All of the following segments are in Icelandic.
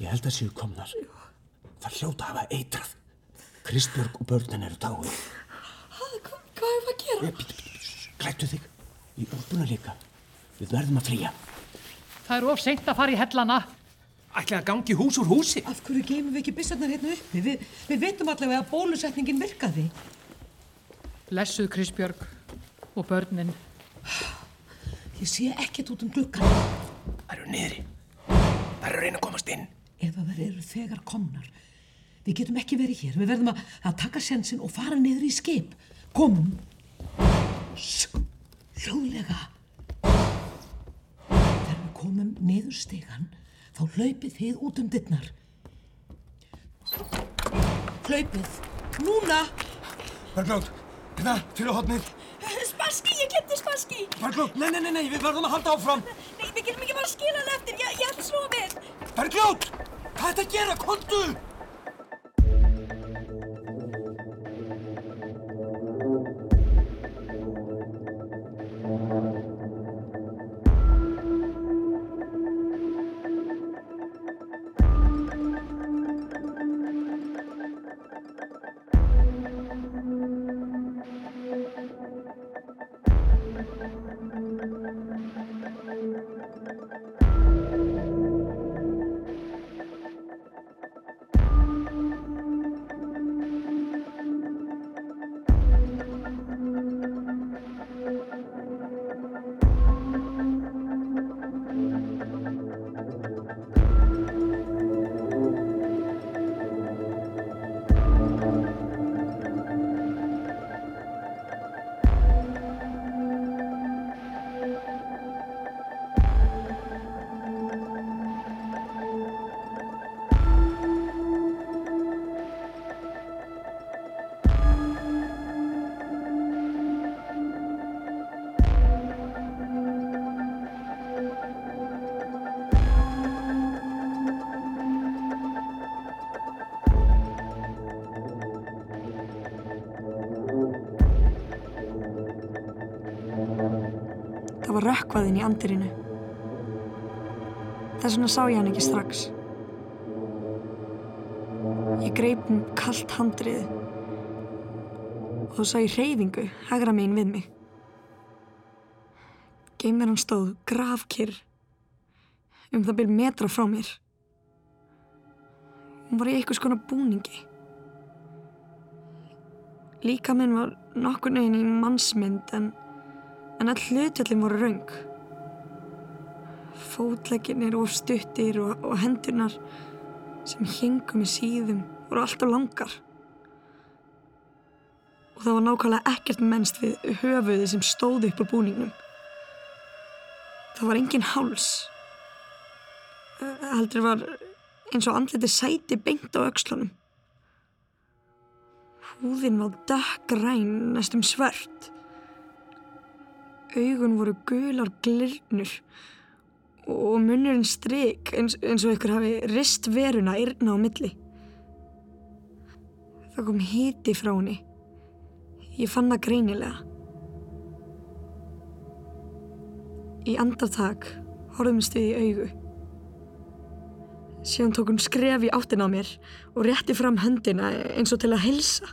Ég held að séu komnar. Það hljóta að hafa eitrað. Kristbjörg og börnin eru dáið. Hvað, hvað er það að gera? Býtu, býtu, glættu þig. Í úrbuna líka. Við verðum að flýja. Það er of seint að fara í hellana. Ætli að gangi hús úr húsi? Af hverju geymum við ekki byssarnar hérna uppi? Við, við veitum allavega að bólusetningin virkaði. Blessuð Kristbjörg og börnin. Ég sé ekkert út um gluggan. Það eru niðri. Það eru að reyna að komast inn. Ef að þeir eru þegar komnar. Við getum ekki verið hér. Við verðum að, að taka sjensin og fara niður í skip. Komum. Sss, hljóðlega. Þegar við komum niður stegan, þá hlaupið þið út um dittnar. Hlaupið. Núna. Bergljót, hérna, fyrir hodnið. Spaski, ég glemdi spaski. Bergljót, nei, nei, nei, nei, við verðum að halda áfram. Nei, við getum ekki bara að skila hann eftir. Ég, ég ætla svo við. Bergljót, hvað er þetta að gera? Kondu! Var rökkvaðinn í andirinu. Þess vegna sá ég hann ekki strax. Ég greip um kallt handrið og þá sá ég hreyfingu hægra mín við mig. Geimir hann stóð grafkyrr um það byrj metra frá mér. Hún var í eitthvað skona búningi. Líka minn var nokkur neginn í mannsmynd en en all hlutvöldin voru raung. Fótlegginir og stuttir og, og hendurnar sem hingum í síðum voru alltaf langar. Og það var nákvæmlega ekkert mennst við höfuði sem stóði upp á búningnum. Það var engin háls. Heldur var eins og andliti sæti beint á öxlunum. Húðin var dökkgræn, næstum svört. Augun voru gular glirnur og munnurinn stryk eins, eins og ykkur hafi rist veruna yrna á milli. Það kom hiti frá henni. Ég fann það greinilega. Í andartak horfðumst við í augu. Síðan tók hún skref í áttin á mér og rétti fram höndina eins og til að helsa.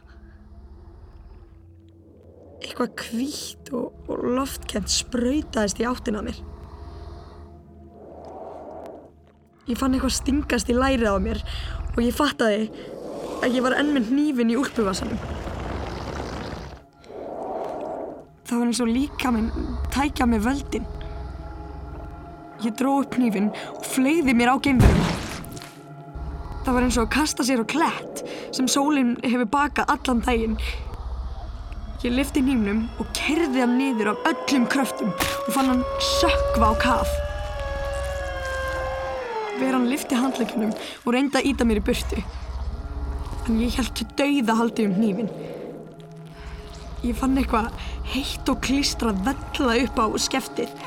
Eitthvað kvítt og, og loftkent sprautaðist í áttin á mér. Ég fann eitthvað stingast í lærið á mér og ég fattaði að ég var enn með hnífin í úlpuvasanum. Það var eins og líka minn tækja með völdin. Ég dró upp hnífin og fleiði mér á geimverðum. Það var eins og að kasta sér á klætt sem sólinn hefur bakað allan daginn. Ég lifti hnífnum og kerði hann niður af öllum kröftum og fann hann sökva á kaf. Veran lifti handleikunum og reyndi að íta mér í burtu. En ég held til dauða haldi um hnífin. Ég fann eitthvað heitt og klístrað vella upp á skeftið.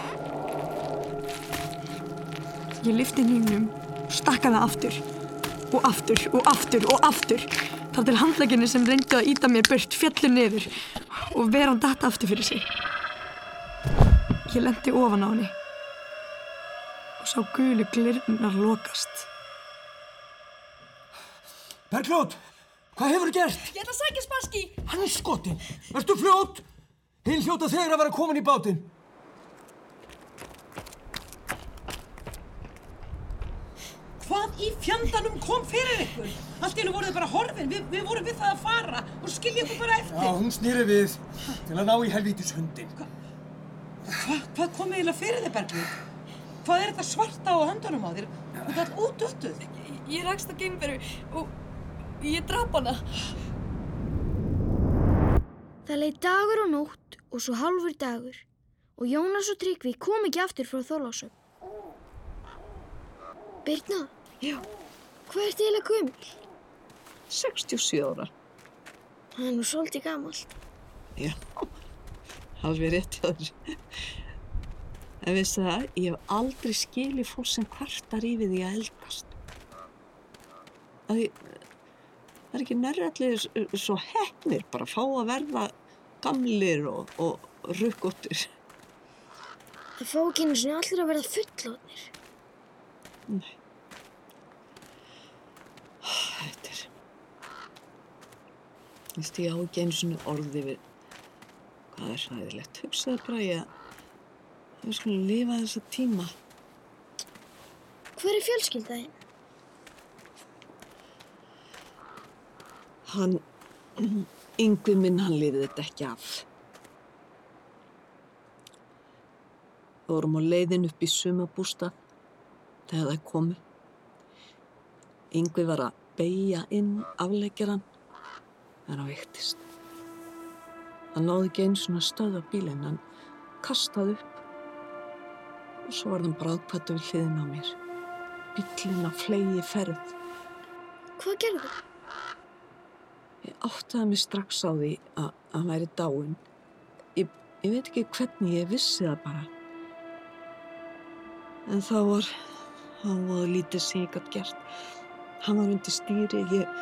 Ég lifti hnífnum og stakka það aftur. Og aftur og aftur og aftur. Þar til handleikinni sem reyndi að íta mér burt fjallu niður og veran datt aftur fyrir sig. Ég lendi ofan á henni og sá gulu glirnar lokast. Bergljót, hvað hefur gert? Ég ætla að sækja Spassky. Hann er skotin. Vertu fljót. Hinn hljóta þegar að vera komin í bátinn. Hvað í fjandanum kom fyrir ykkur? Allt í hennu voruð þið bara horfin, Vi, við vorum við það að fara og skilja ykkur bara eftir. Já, hún snýri við til að ná í helvítis hundin. Hva, hvað kom eiginlega fyrir þið, Bergljóð? Hvað er þetta svarta á höndunum á þér? Þú ert all útöttuð. Ég rakst á geimveru og ég drap hana. Það leið dagur og nótt og svo hálfur dagur og Jónas og Tryggvi kom ekki aftur frá Þorlásöp. Birna, Já, hvað ert eiginlega gömul? 67 ára. Það er nú svolítið gamalt. Já, alveg rétt hjá þér. En veistu það, ég hef aldrei skilið fólk sem kvartar yfir því að eldast. Það, er ekki nærri allir s- svo hefnir bara að fá að verða gamlir og, og rukkóttir. Það fá ekki einu sinni allir að verða fullóðnir. Nei. Þetta er... Þú veist, ég á ekki einu svona orði við hvað er hræðilegt. Hugsaðu bara ég að við skulum lifa þessa tíma. Hver er fjölskyldaðinn? Hann, yngvi minn, hann lifið þetta ekki af. Við vorum á leiðin upp í sumabústað þegar það komu. Yngvi var að beigja inn afleggjaran en hann veiktist. Hann náði ekki einu svona stöða bílinn, hann kastaði upp og svo var hann bráðpættu við hliðin á mér. Bílinn að flegi ferð. Hvað gerðu það? Ég áttaði mig strax á því að hann væri dáinn. Ég, ég veit ekki hvernig ég vissi það bara. En þá var, hann var lítið sem ég gætt gert. Hann var undir stýri, ég,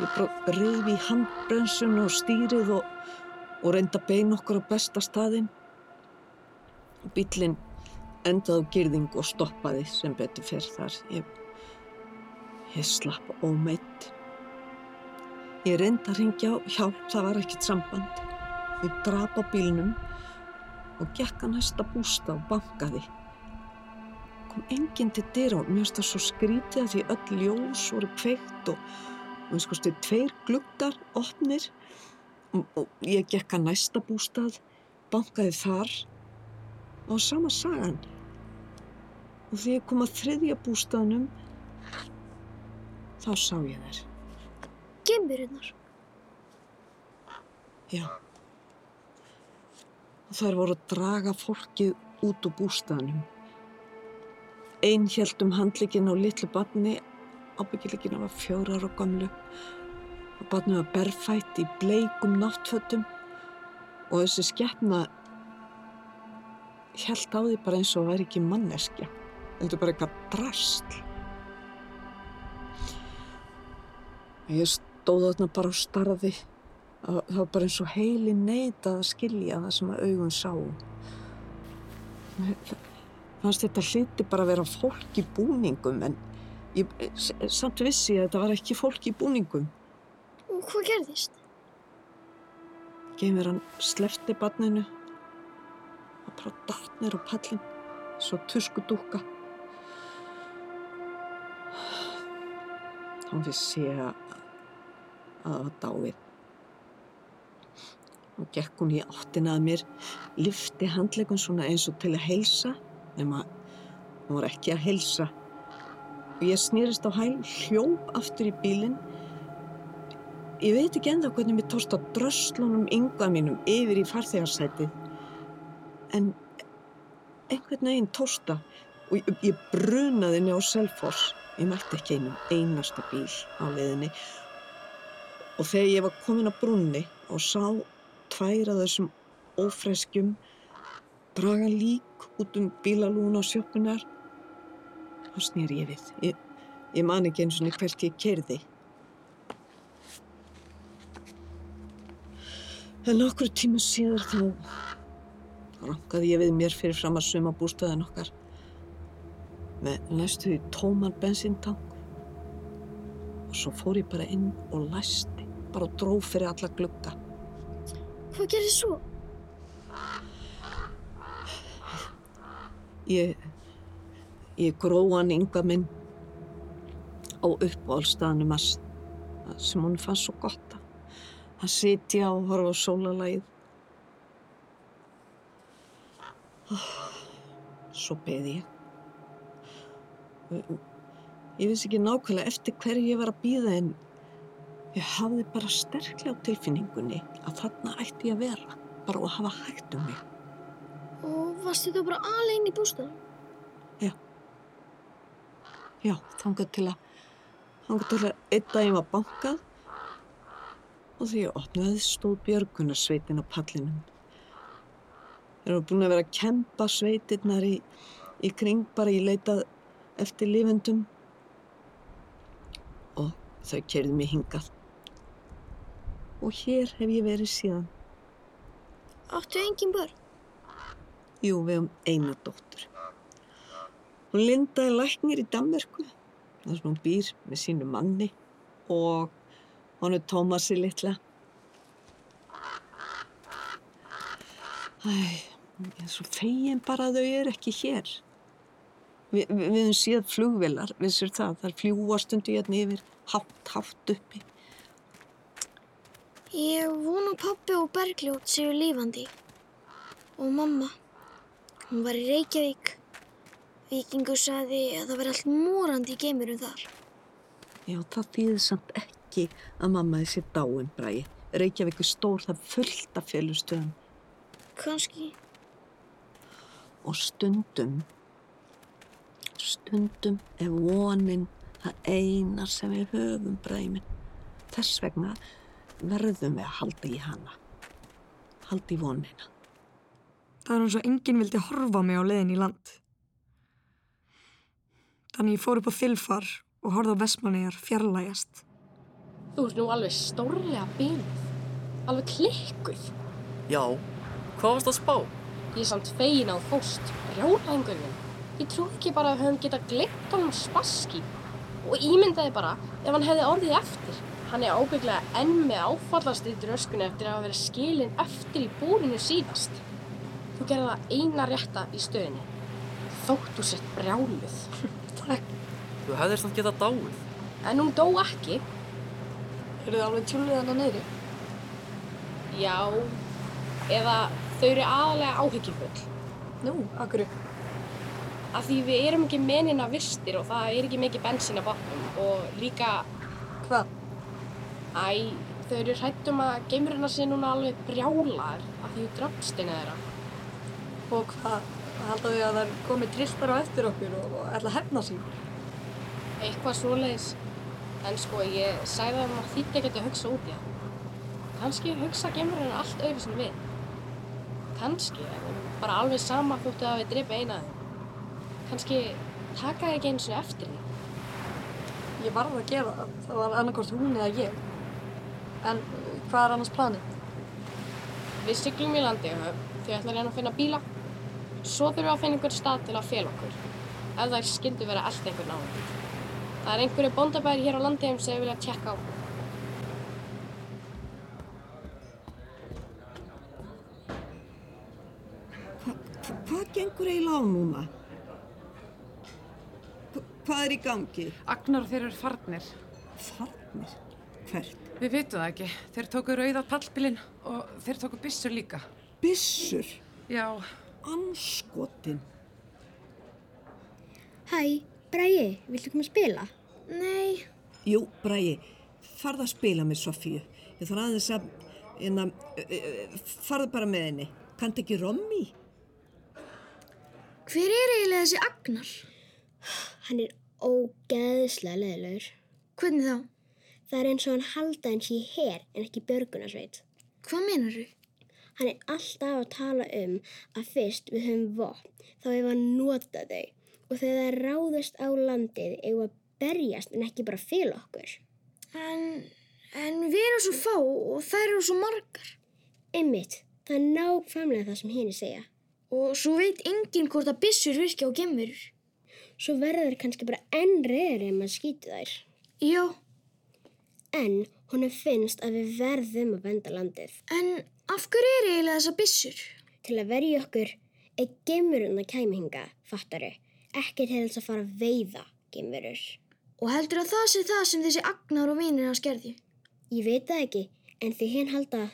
ég bara reyfi í handbremsun og stýrið og, og reynda bein okkur á besta staðinn. Bíllinn endaði á girðing og stoppaði sem betur fyrr þar. Ég, ég slapp ómeitt. Ég reyndi að ringja á hjálp, það var ekkert samband. Ég drap á bílnum og gekk að næsta bústa og bankaði. Kom enginn til dyra og mér finnst það svo skrítið að því öll ljós voru kveikt og, og eins og stu tveir gluggar opnir og, ég gekk að næsta bústað, bankaði þar og sama sagan. Og því ég kom að þriðja bústaðnum, þá sá ég þær. Geimverunar. Já. Og þær voru að draga fólkið út úr bústaðnum. Einn held um handlikinn á litlu barni, ábyggileginn var fjórar og gamlu. Og barnið var berfætt í bleikum náttfötum og þessi skeppna held á því bara eins og væri ekki manneskja. Heldur bara eitthvað drasl. Ég stóð þarna bara og starði. Það var bara eins og heili neitað að skilja það sem að augun sá. Fannst þetta hliti bara að vera fólk í búningum en ég s- samt vissi að þetta var ekki fólk í búningum. Og hvað gerðist? Geimir hann slefti barninu og bara datt nýr á pallin svo tuskudúka. Hann vissi að að það var dáið. Og gekk hún í áttina að mér, lyfti handlegum svona eins og til að heilsa, nema hún var ekki að heilsa. Ég snýrist á hæl, hljóp aftur í bílinn. Ég veit ekki ennþá hvernig mér tókst að dröslunum yngva mínum yfir í farþegarsætið. En einhvern veginn tókst það og ég, ég brunaði henni á Selfoss. Ég mætti ekki einum einasta bíl á leiðinni. Og þegar ég var komin á brunni og sá tvær af þessum ófreskjum draga lík út um bílalúna á sjöppunar, þá snýri ég við. Ég, ég man ekki eins og hvert ég kerði. En okkur tíma síðar þá rankaði ég við mér fyrir fram að suma bústöðin okkar með næstu í tóman bensíntank Og svo fór ég bara inn og læsti, bara og dróf fyrir alla glugga. Hvað gerir svo? Ég, ég gróð hann yngva minn á uppáhaldstaðanum að sem hún fannst svo gott að, að sitja og horfa á sólalægið. Svo beði ég. Ég vissi ekki nákvæmlega eftir hverju ég var að býða en ég hafði bara sterklega á tilfinningunni að þarna ætti ég að vera, bara að hafa hægt um mig. Og varstu þá bara alveg í bústaðum? Já, þangað til að, þangað til að einn daginn var bankað og því ég opnaði stóð björgunarsveitin á pallinum. Þeir eru búin að vera að kempa sveitirnar í, í kring bara í leitað eftir lifendum og þau kerði mig hingað. Og hér hef ég verið síðan. Áttu engin börn? Jú, við höfum eina dóttur. Hún Linda er læknir í Danmörku. Það sem hún býr með sínu manni og er Tómasi litla. Æ, ég er svo fegin bara að þau eru ekki hér. Vi, vi, við höfum séð flugvelar, vissur það, þar fljúa stundu hérna yfir, hátt, hátt uppi. Ég vona pappi og Bergljót séu lífandi. Og mamma. Hún var í Reykjavík. Víkingur sagði að það veri allt morandi í geimurum þar. Já, það þýðir samt ekki að mamma þessi dáin bræði. Reykjavík er stór, það er fullt af fjölustöðum. Kanski. Og stundum, stundum er vonin það eina sem við höfum bræmin. Þess vegna verðum við að halda í hana. Halda í vonina. Það er eins og enginn vildi horfa mig á leiðin í land. Þannig ég fór upp á þilfar og horfði á vestmanniðar fjarlægast. Þú ert nú alveg stórlega bíluð. Alveg klikkuð. Já, hvað varst að spá? Ég er samt fegin á fóst. Rjólængurinn. Ég trú ekki bara að höfum getað gleitt honum spaski. Og ímyndaði bara ef hann hefði orðið eftir. Hann er ábygglega enn með áfallastýtt röskunni eftir að hafa verið skilin eftir í búrinu síðast. Þú gerði það eina rétta í stöðinni. Þóttu sett brjáluð. Takk. Þú hefðir samt getað dáið. En hún dó ekki. Eru þið alveg tjúlið hana neyri? Já, eða þau eru aðalega áhyggjufull. Nú, akkur? Af því við erum ekki menina vistir og það er ekki mikið bensín á botnum og líka... Hvað? Æ, þau eru hrættum að geimurina sé núna alveg brjálar af því drafstina þeirra. Og hvað? Halda þau að það komi trilltar á eftir okkur og, og ætla að hefna sín? Eitthvað svoleiðis. En sko, ég sagði að maður þýtti ekkert að hugsa út í það. Kanski hugsa geimurina allt öðru sem við. Kanski, en bara alveg sama þóttu að við drepa eina þeim. Kanski taka þið ekki eins og eftir því. Ég varði að gera það. Það var annarkort hún eða ég. En hvað er annars planið? Við syklum í landi og þau ætla að reyna að finna bíla. Svo þurfum við að finna einhver stað til að fel okkur. Ef þær skildu vera allt einhvern náðan. Það er einhverju bóndabæri hér á landiðum sem við vilja tjekka á. Hva, hva, hvað gengur eiginlega á núna? Hva, hvað er í gangi? Agnar og þeir eru farnir. Farnir? Hvert? Við vitum það ekki. Þeir tóku rauða pallbílinn og þeir tóku byssur líka. Byssur? Já. Anskotin. Hæ, Bræi, viltu koma að spila? Nei. Jú, Bræi, farð að spila með Sofíu. Ég þarf aðeins að, en að, farðu bara með henni. Kannt ekki rommi? Hver er eiginlega þessi Agnar? Hann er ógeðslega leðilegur. Hvernig þá? Það er eins og hann halda eins í hér en ekki björgunarsveit. Hvað menar þú? Hann er alltaf að tala um að fyrst við höfum vopn þá hefur hann notað þau og þegar það ráðast á landið eigum að berjast en ekki bara fylg okkur. En, en við erum svo fá og þær eru svo margar. Einmitt, það er nákvæmlega það sem henni segja. Og svo veit enginn hvort að byssur virki á gemurur. Svo verður þær kannski bara enn reyðri ef maður skýti þær. Já, En hún finnst að við verðum að venda landið. En af hverju er eiginlega þessa byssur? Til að verja okkur er geimurinn að kæmi hinga, fattaru. Ekki til þess að fara að veiða geimurur. Og heldur að það sé það sem þessi Agnar og vinir hans gerði? Ég veit það ekki, en því hinn halda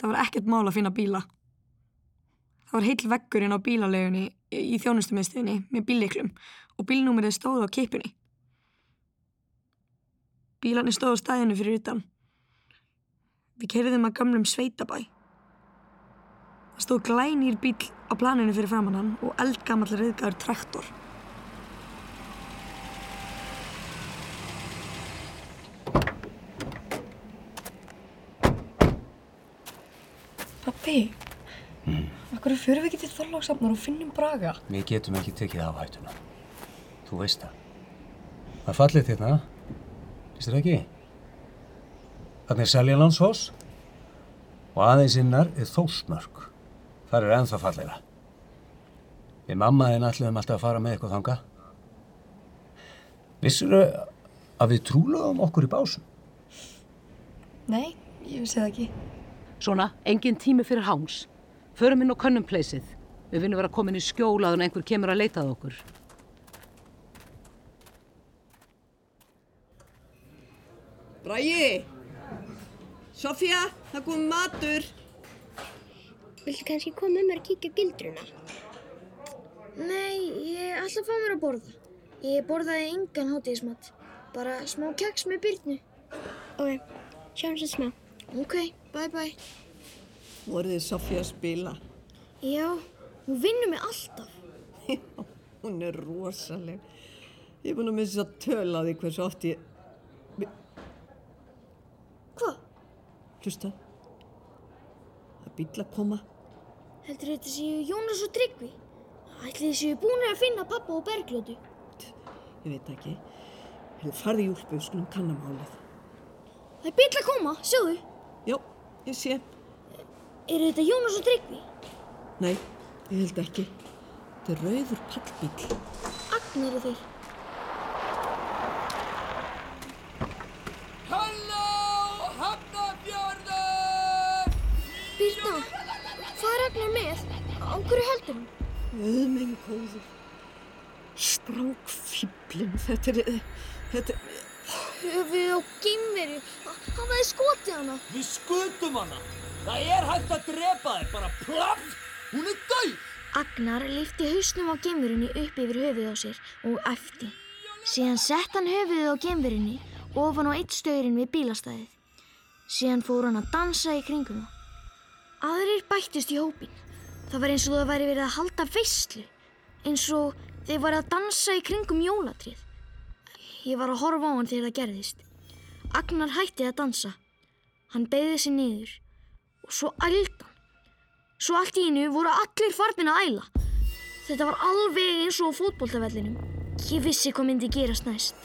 Það var ekkert mál að finna bíla. Það var heill vekkurinn á bílalegunni í þjónustumiðstöðinni með bílleiklum og bílnúmerið stóð á kipunni. Bílarnir stóð á stæðinu fyrir utan. Við keiriðum að gamlum sveitabæ. Það stóð glænýr bíl á planinu fyrir framannan og eldgamall reyðgæður traktor. Pappi, Mm. okkur fyrir við ekki til Þorláksafnar og finnum Braga? Við getum ekki tekið af hættuna. Þú veist það. Það fallið þérna. Þér ekki? Þannig er Seljalandsfoss og aðeins innar er Þósmörk. Það er ennþá fallegra. Við mamma þinn ætluðum alltaf að fara með eitthvað þanga. Vissur að við trúlaðum okkur í básum? Nei, ég vissi það ekki. Svona, engin tími fyrir hangs. Förum inn á könnumplaysið. Við vinnum vera komin í skjólaðun en einhver kemur að leita að okkur. Bragi! Sofía, það kom matur. Viltu kannski koma með mér að kíkja gildruna? Nei, ég ætla að fá mér að borða. Ég borðaði engan hátíðismat. Bara smá keks með byrnu. Ok, sjáum svo smá. Ok, bye bye. Voruð þið Sofía að spila? Já, hún vinnur mig alltaf. Já, hún er rosaleg. Ég er búin að missa töl á því hversu oft ég... Hvað? Hlusta. Það bíl að koma. Heldur þetta séu Jónas og Tryggvi? Ætli þið séu búin að finna pappa og Bergljótu? Ég veit ekki. Hefur farið í úlpu og skulum kannamálið. Það er bíl að koma, sjáðu. Já, ég sé. Eru þetta Jónas og Tryggvi? Nei, ég held ekki. Þetta er rauður pallbíl. Agnar eru þeir. Er Agnar með? Á hverju heldur hann? Öðmeng góður. Strákfíblin, þetta er... Þetta er... Höfuð og geimveru. Hann veði skotið hana. Við skutum hana. Það er hægt að drepa þér, bara plaff! Hún er döið! Agnar lyfti hausnum á geimverunni upp yfir höfuð á sér og æfti. Síðan sett hann höfuðið á geimverunni ofan á eitt staurinn við bílastæðið. Síðan fór hann að dansa í kringum það. Aðrir bættist í hópin. Það var eins og það væri verið að halda veistlu. Eins og þeir var að dansa í kringum jólatrið. Ég var að horfa á hann þegar það gerðist. Agnar hætti að dansa. Hann beigði sig niður og svo ældi hann. Svo allt í einu voru allir farnir að æla. Þetta var alveg eins og á fótboltavellinum. Ég vissi hvað myndi gerast næst.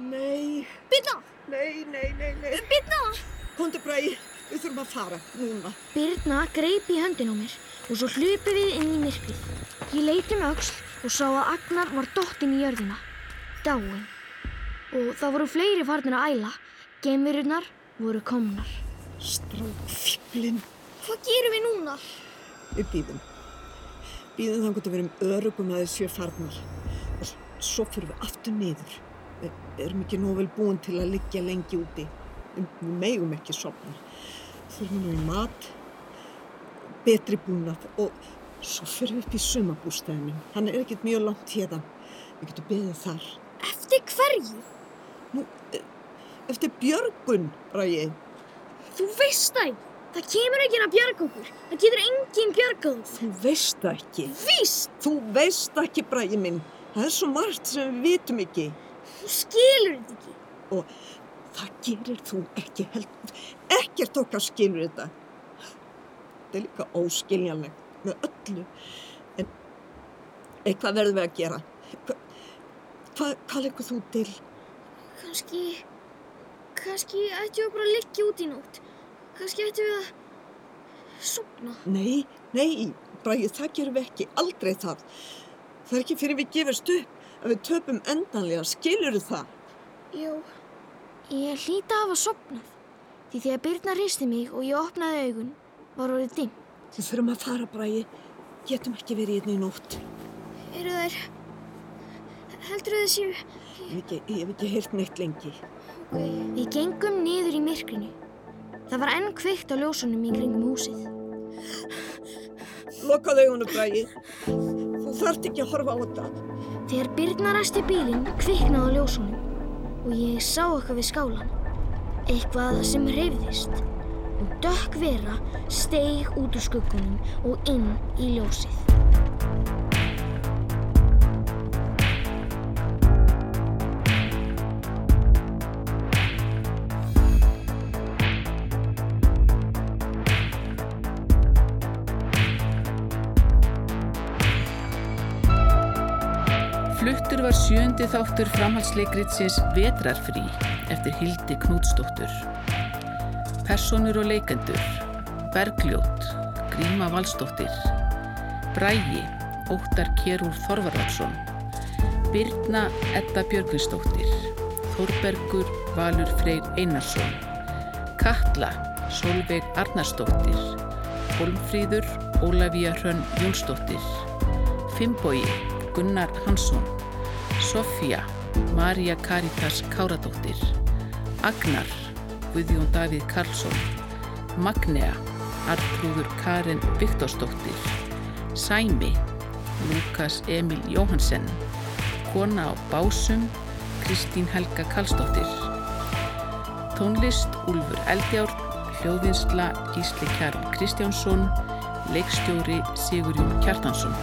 Nei. Birna! Nei, nei, nei, nei. Birna! Komdu Bragi, við þurfum að fara núna. Birna greip í höndin á mér og svo hlupið við inn í myrkrið. Ég leiti um öxl og sá að Agnar var dottinn í jörðina. Dáin. Og það voru fleiri farnir að æla. Geimverurnar voru komnar. Strákfíblin. Hvað gerum við núna? Við býðum. Býðum þannig að við erum örugum að þessu farnar. Og svo fyrir við aftur niður. Við erum ekki nóg vel búin til að liggja lengi úti. Við megum ekki sopna. Þurfum í mat, betri búnað og svo fyrir við upp í sumabústæðinu. Hann er ekkert mjög langt hérðan. Við getum beðið þar. Eftir hverju? Nú, e- eftir Björgun, Bragi. Þú veist það ekki. Það kemur ekki að bjarga okkur. Það getur enginn bjargað. Þú veist það ekki. Víst! Þú veist það ekki, Bragi minn. Það er svo margt sem við vitum ekki. Þú skilur þetta ekki. Og það gerir þú ekki heldur. Ekkert okkar skilur þetta. Þetta er líka óskiljanlegt með öllu. En eitthvað verðum við að gera. Hva, hvað, hvað leggur þú til? Kanski, kannski ættum við bara að liggja út í nótt. Kannski ættum við að sopna. Nei, nei, Bragi, það gerum við ekki. Aldrei það. Það er ekki fyrir við gefast upp að við töpum endanlega, skilur það? Jú, ég hlýta að hafa sopnað. Því þegar Birna hristi mig og ég opnaði augun, var orðið dimm. Við þurfum að fara, Bræi. Getum ekki verið hérna í nótt. Eru þær... Heldur þau séu... Ég hef ekki, heyrt neitt lengi. Við gengum niður í myrkrinu. Það var enn kveikt á ljósunum í kringum húsið. Lokaðu augunum, Bræi. Þú þarft ekki að horfa á þetta. Þegar Birna ræsti bílinn, kviknaði á ljósunum og ég sá eitthvað við skálan. Eitthvað sem hreyfðist og dökk vera steig út úr skuggunum og inn í ljósið. Fluttur var sjöndi þáttur framhaldsleikritsins Vetrarfrí eftir Hildi Knútsdóttur. Personur og leikendur Bergljót, Gríma Valsdóttir Brægi, Óttar Kjærúr Þorvarðarsson Birna Edda Björgvinsdóttir Þórbergur Valur Freyr Einarsson Katla Solveig Arnarsdóttir Holmfríður Ólafía Hrönn Jónsdóttir Fimbói Gunnar Hansson Sofía Marja Karitas Káradóttir Agnar Guðjón Davíð Karlsson Magnea Artrúður Karin Viktorsdóttir Sæmi Lukas Emil Jóhansen Kona á Básum Kristín Helga Karlsdóttir. Tónlist Úlfur Eldjárn Hljóðvinsla Gísli Kjarl Kristjánsson Leikstjóri Sigurjón Kjartansson